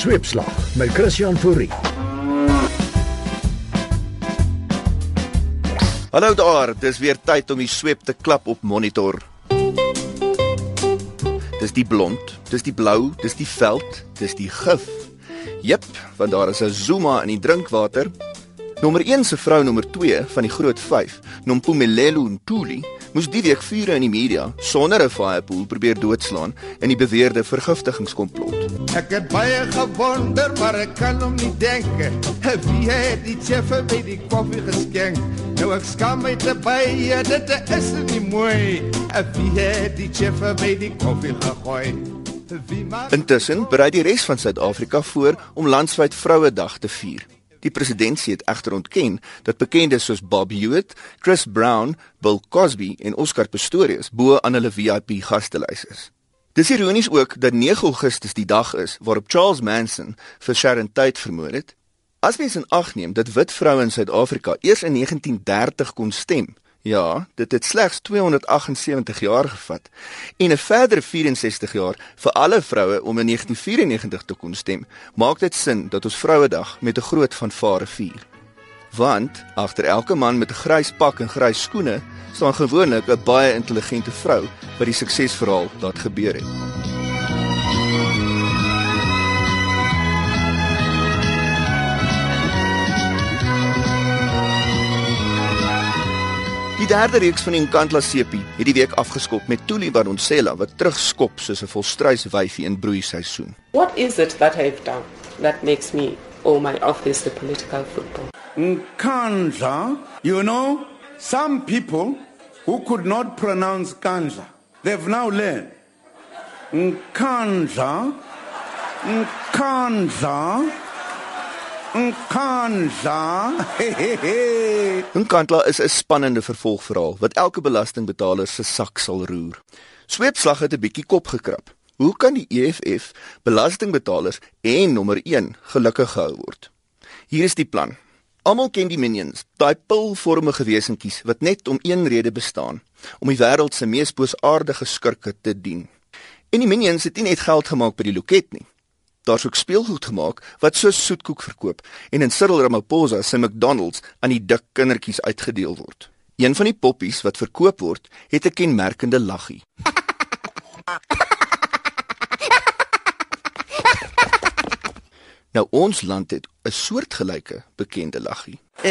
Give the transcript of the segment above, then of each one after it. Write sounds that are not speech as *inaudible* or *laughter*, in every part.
Sweepslag met Christian Fourie. Hallo daar, dis weer tyd om die sweep te klap op monitor. Dis die blond, dis die blou, dis die veld, dis die gif. Jep, want daar is 'n Zuma in die drinkwater. Nommer 1 se vrou nommer 2 van die groot 5, Nompumelelo Ntuli, moes die week vure in die media sonder 'n firepool probeer doodslaan in die beweerde vergiftigingskomplot. Ek het baie gewonder, maar ek kan hom nie dink. *laughs* Wie het die chef by die koffie geskenk? Nou ek skam my te baie, dit is nie mooi. *laughs* Wie het die chef by die koffie gegooi? Intussen berei die res van Suid-Afrika voor om landwyd Vrouedag te vier. Die presidentskap het egter ontken dat bekendes soos Bob Hewitt, Chris Brown, Bill Cosby en Oscar Pistorius bo aan hulle VIP gastelys is. Dis ironies ook dat 9 Augustus die dag is waarop Charles Manson vir Sharon Tate vermoor het. As mens in ag neem dat wit vroue in Suid-Afrika eers in 1930 kon stem, Ja, dit het slegs 278 jaar gevat en 'n verdere 64 jaar vir alle vroue om in 1994 te kon stem. Maak dit sin dat ons Vrouedag met 'n groot fanfare vier? Want agter elke man met 'n grys pak en grys skoene staan gewoonlik 'n baie intelligente vrou wat die suksesverhaal laat gebeur het. Derde reeks van Encantla Sepie het die week afgeskop met Tuli Baronsela wat terugskop soos 'n volstruis wyfie in broeiseisoen. What is it that I've done that makes me all my office the political football? Nkandla, you know, some people who could not pronounce Kandla, they've now learned. Nkandla, Nkandla. Nkandla. Nkandla is 'n spannende vervolgverhaal wat elke belastingbetaler se sak sal roer. Sweepslag het 'n bietjie kop gekrap. Hoe kan die EFF belastingbetalers en nommer 1 gelukkig gehou word? Hier is die plan. Almal ken die minions, daai pilvormige wesentjies wat net om een rede bestaan, om die wêreld se mees boosaardige skurke te dien. En die minions het nie net geld gemaak by die loket nie daar's ook speelgoed gemaak wat so soetkoek verkoop en in Cyril Ramaphosa se McDonald's aan die dik kindertjies uitgedeel word. Een van die poppies wat verkoop word, het 'n kenmerkende laggie. Nou ons land het 'n soortgelyke bekende laggie. *laughs*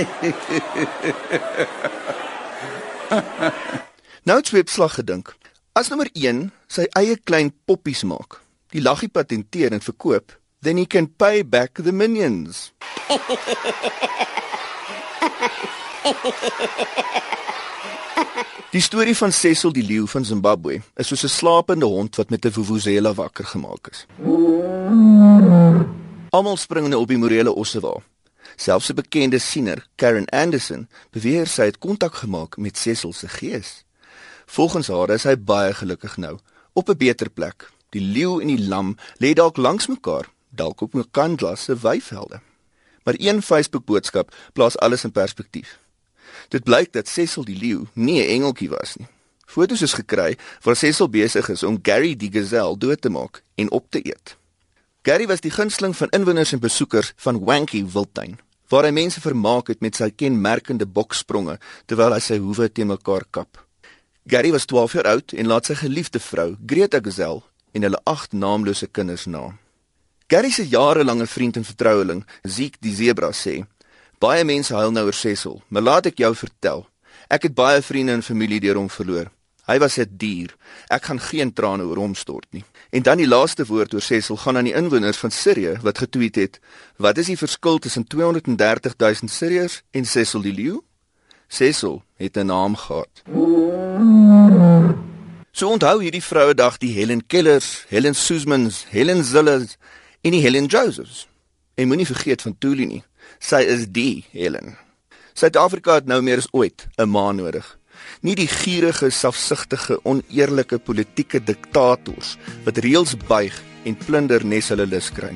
nou het Swepslag gedink. As nommer 1 sy eie klein poppies maak, die laggie patenteer en verkoop, then he can pay back the minions. *laughs* Die storie van Cecil die leeu van Zimbabwe is soos 'n slapende hond wat met 'n vuvuzela wakker gemaak is. Almal spring nou op die morele ossewa. Selfs 'n bekende siener, Karen Anderson, beweer sy het kontak gemaak met Cecil se gees. Volgens haar is hy baie gelukkig nou, op 'n beter plek, Die leeu en die lam lê dalk langs mekaar, dalk op 'n kandlas se weivelde. Maar een Facebook boodskap plaas alles in perspektief. Dit blyk dat Cecil die leeu nie 'n engeltjie was nie. Fotos is gekry waar Cecil besig is om Gary die gazelle dood te maak en op te eet. Gary was die gunsteling van inwoners en besoekers van Wanky Wildtuin, waar hy mense vermaak het met sy kenmerkende bokspronge terwyl hy sy hoewe teen mekaar kap. Gary was 12 jaar oud en laat sy geliefde vrou, Greta Gazelle, en hulle agt naamlose kinders na. Gary se jarelange vriend en vertroueling, Ziek die zebra sê: "Baie mense huil nou oor Cecil, maar laat ek jou vertel. Ek het baie vriende en familie deur hom verloor. Hy was 'n dier. Ek gaan geen trane oor hom stort nie." En dan die laaste woord oor Cecil gaan aan die inwoners van Sirië wat getweet het: "Wat is die verskil tussen 230 000 Siriërs en Cecil die leeu?" Cecil het 'n naam gehad. So onthou hierdie Vrouedag die Helen Kellers, Helen Suzmans, Helen Zillers en die Helen Josephs. En moenie vergeet van Tuli nie. Sy is die Helen. Suid-Afrika het nou meer as ooit 'n ma nodig. Nie die gierige, selfsugtige, oneerlike politieke diktators wat reëls buig en plunder nes hulle lus kry.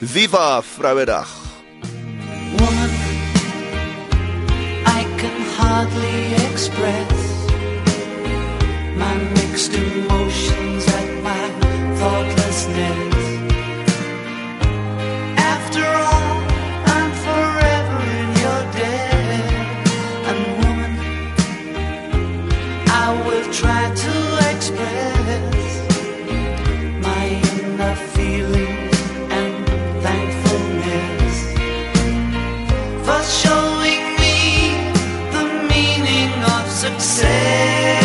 Viva Vrouedag. Woman, I can hardly express sei.